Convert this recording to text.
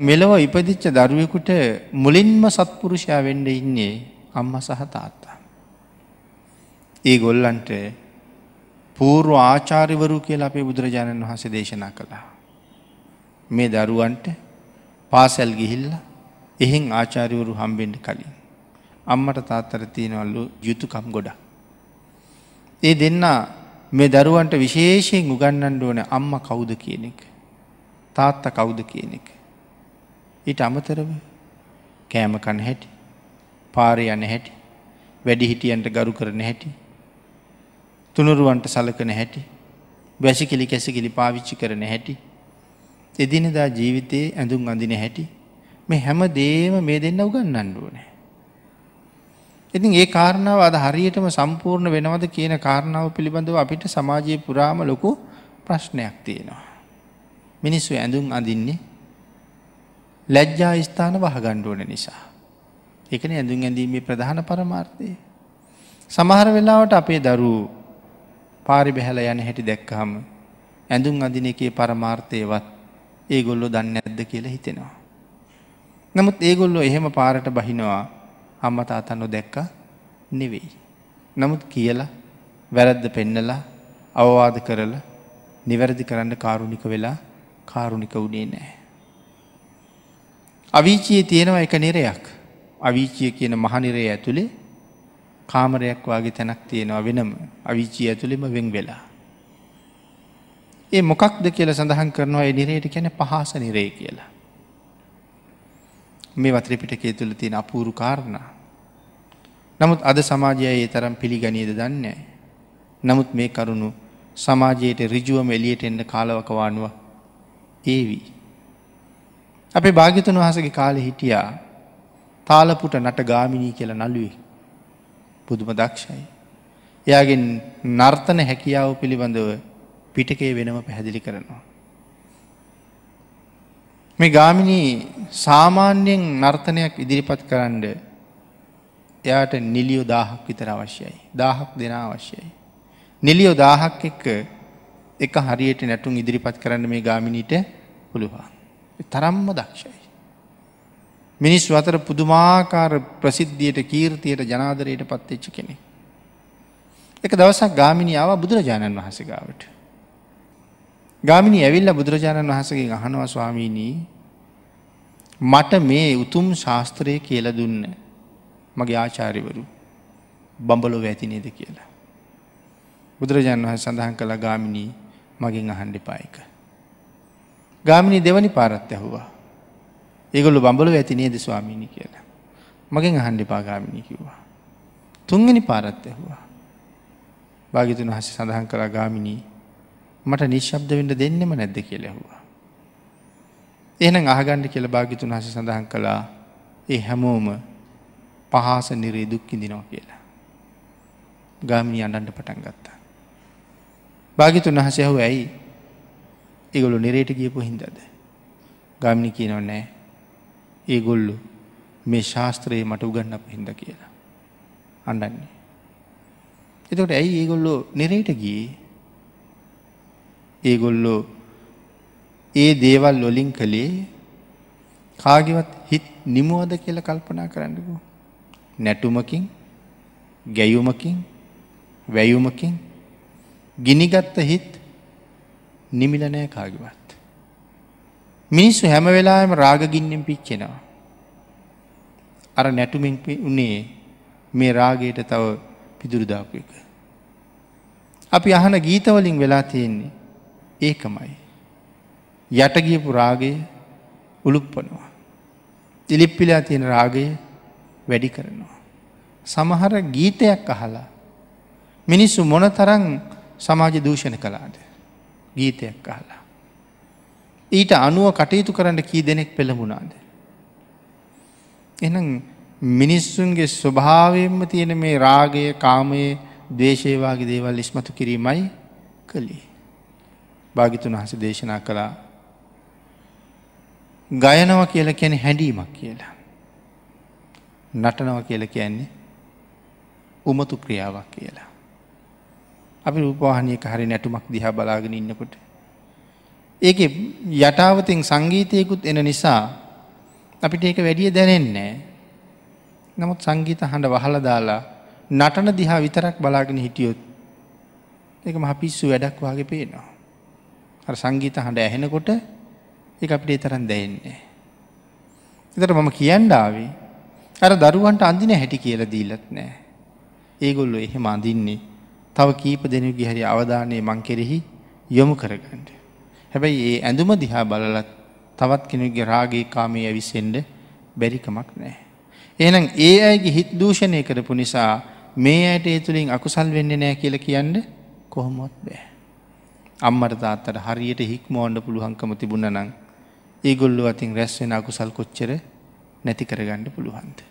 මෙලොව ඉපදිච්ච දරුවෙකුට මුලින්ම සත්පුරුෂයා වෙන්ඩ ඉන්නේ අම්ම සහ තාත්තා. ඒ ගොල්ලන්ට පූර්ව ආචාරිවරු කියලා අපේ බුදුරජාණන් වහස දේශනා කළා. මේ දරුවන්ට පාසැල් ගිහිල්ල එහෙන් ආචාරිවරු හම්බෙන්ඩ කලින්. අම්මට තාත්තර තියෙනවල්ලු යුතුකම් ගොඩ. ඒ දෙන්න මේ දරුවන්ට විශේෂයෙන් උගන්නන්න ඕන අම්ම කවුද කියන එක. තාත්ත කවුද කියන එක. ඊට අමතරව කෑම කන හැටි පාරය යන හැටි වැඩි හිටියන්ට ගරු කරන හැටි තුනුරුවන්ට සලකන හැටි වැසිකිලි කැසිකිලි පාවිච්චි කරන හැටි එදිනදා ජීවිතයේ ඇඳුම් අඳින හැටි මේ හැම දේම මේ දෙන්න උගන්නන්න ඕනෑ. ඉතින් ඒ කාරණාව අද හරියටම සම්පූර්ණ වෙනවද කියන කාරණාව පිළිබඳව අපිට සමාජයේ පුරාම ලොකු ප්‍රශ්නයක් තියෙනවා. මිනිස්සු ඇඳුම් අඳින්නේ ලැජ්ජා ස්ථාන වහගණ්ඩුවන නිසා. එකන ඇඳුම් ඇඳීමේ ප්‍රධාන පරමාර්ථය. සමහර වෙලාවට අපේ දරු පාරි බැහැල යන හැටි දැක්කහම ඇඳුම් අඳින එකේ පරමාර්ථයවත් ඒගොල්ලො දන්න ඇද්ද කියලා හිතෙනවා. නමුත් ඒගොල්ලො එහෙම පාරට බහිනවා අම්ම තාතන්නො දැක්ක නෙවෙයි. නමුත් කියලා වැරද්ද පෙන්නලා අවවාද කරලා නිවැරදි කරන්න කාරුණික වෙලා කාරුණික වුණේ නෑ. අවිචයේ තියෙනවා එක නිරයක් අවිචිය කියන මහනිරේ ඇතුළේ කාමරයක් වගේ තැනක් තියෙනවා වෙනම අවිචී ඇතුළෙම වෙන් වෙලා. ඒ මොකක්ද කියල සඳහන් කරනවා ඒ නිරයට කැන පහස නිරේ කියලා. මේ වත්‍රපිටකේ තුළ තියෙන අපූරු කාරණා. නමුත් අද සමාජය ඒ තරම් පිළිගනීද දන්නේ. නමුත් මේ කරුණු සමාජයට රිජුවම එලියට එන්න කාලවකවානුව ඒවී. අපේ භාගිතන් වහසගේ කාලෙ හිටියා තාලපුට නට ගාමිණී කියල නලුවේ පුදුම දක්ෂයි. එයාගෙන් නර්තන හැකියාව පිළිබඳව පිටකේ වෙනම පැහැදිලි කරනවා. මේ ගාමිණී සාමාන්‍යයෙන් නර්තනයක් ඉදිරිපත් කරන්න එයාට නිලියෝ දාහක් විතර අවශ්‍යයි. දාහක් දෙන අවශ්‍යයි. නිලියෝ දාහක් එක්ක එක හරියට නැටුම් ඉදිරිපත් කරන්න මේ ගාමිණීට පුළුවන්. තරම්ම දක්ෂයි. මිනිස් අතර පුදුමාකාර ප්‍රසිද්ධියට කීර්තියට ජනාදරයට පත්වෙච්ච කෙනෙ. එක දවසක් ගාමිනිියාව බුදුරජාණන් වහස ගාවට. ගාමිනි ඇවිල්ල බුදුරජාණන් වහසගේ අහනවා ස්වාමීණී මට මේ උතුම් ශාස්ත්‍රය කියල දුන්න මගේ ආචාරිවරු බඹලොව ඇති නේද කියලා. බුදුරජාණන් වහ සඳහන් කළ ගාමිණී මගින් අහන්ඩිපායක. ගාමිණි දෙවනි පාරත් ඇහුවා. ඒගොල්ලු බඹලොව ඇති නේද ස්වාමීණි කියලා. මගෙන් අහන්ඩි පාගාමිණි කිව්වා. තුන්ගනි පාරත් ඇහවා. භාගිතුන් හස සඳහන් කලා ගාමිණී මට නිශ්ශබ්ද වෙන්ට දෙන්නෙම නැද්ද කියල ඇහවා. එහනම් අහගණ්ඩ කියල භාගිතුන් හස සඳහන් කළා ඒ හැමෝම පහස නිරේ දුක්කිදිනවා කියලා. ගාමිණි අඩන්ට පටන් ගත්තා. භාගිතුන් වහස ඇහු ඇයි ඒගොලු නිරේට ගියපු හින්දද. ගාමිණි කියනව නෑ ඒගොල්ලු මේ ශාස්ත්‍රයේ මට උගන්නප හිද කියලා. අඩන්නේ. එතකට ඇයි ඒගොල්ලෝ නිරයට ගියේ ඒගොල්ලෝ ඒ දේවල් ලොලින් කළේ කාගවත් හිත් නිමුවද කියල කල්පනා කරන්නකු. නැටුමකින් ගැයුමකින් වැයුමකින් ගිනිගත්ත හිත් නිමිලනෑ කාගවත්. මිනිස්සු හැම වෙලාම රාගගින්නෙන් පිච්චෙනවා. අර නැටුමින් උනේ මේ රාගයට තව පිදුරුදාපු එක. අපි අහන ගීතවලින් වෙලා තියෙන්නේ ඒකමයි. යටගියපු රාගය උළුප්පනවා. ඉලිප්පිලා තියෙන රාගය වැඩි කරනවා. සමහර ගීතයක් අහලා මිනිස්සු මොන තරං සමාජ දූෂණ කලාද ගීතයක් අහලා. ඊට අනුව කටයුතු කරන්න කී දෙනෙක් පෙළඹුණාද. එනම් මිනිස්සුන්ගේ ස්වභාවයෙන්ම තියෙන මේ රාගය කාමයේ දේශේවාගේ දේවල් ඉස්මතු කිරීමයි කළේ. භාගිතුන් වහස දේශනා කළා ගයනව කියල කියන හැඩීමක් කියලා. නටනව කියල කියන්නේ උමතු ක්‍රියාවක් කියලා. අපි රූපවාහනයක හරි නැටුමක් දිහා බලාගෙන ඉන්නකොට ඒක යටාවතින් සංගීතයකුත් එන නිසා අපිට ඒක වැඩිය දැනෙන්නේ. නමුත් සංගීත හඬ වහල දාලා නටන දිහා විතරක් බලාගෙන හිටියොත් එක මහ පිස්සු වැඩක් වගේ පේනවා. අර සංගීත හඬ ඇහෙනකොට එක අපිට ඒ තරන් දැයෙන්නේ. එතට මම කියන්ඩාවේ අර දරුවන්ට අඳින හැටි කියල දීලත් නෑ. ඒගොල්ලො එහෙම අඳින්නේ තව කීප දෙනුගේ හරි අවධානය මං කෙරෙහි යොමු කරගන්නට. හැබැයි ඒ ඇඳුම දිහා බලලත් තවත් කෙනෙගේ රාගේ කාමය ඇවිසෙන්ඩ බැරිකමක් නෑ. එහනම් ඒ අයගේ හිත් දූෂණය කරපු නිසා මේ අයට ඒ තුළින් අකුසල් වෙන්න නෑ කියල කියන්න කොහොමොත් බෑ. අම්මට තාත්තට හරියට හික්මෝන්ඩ පුළුවන්කම තිබුණ නං ඒගොල්ලු අතින් රැස්වෙන අකුසල් කොච්චර නැති කරගණ්ඩ පුළුවන්ද.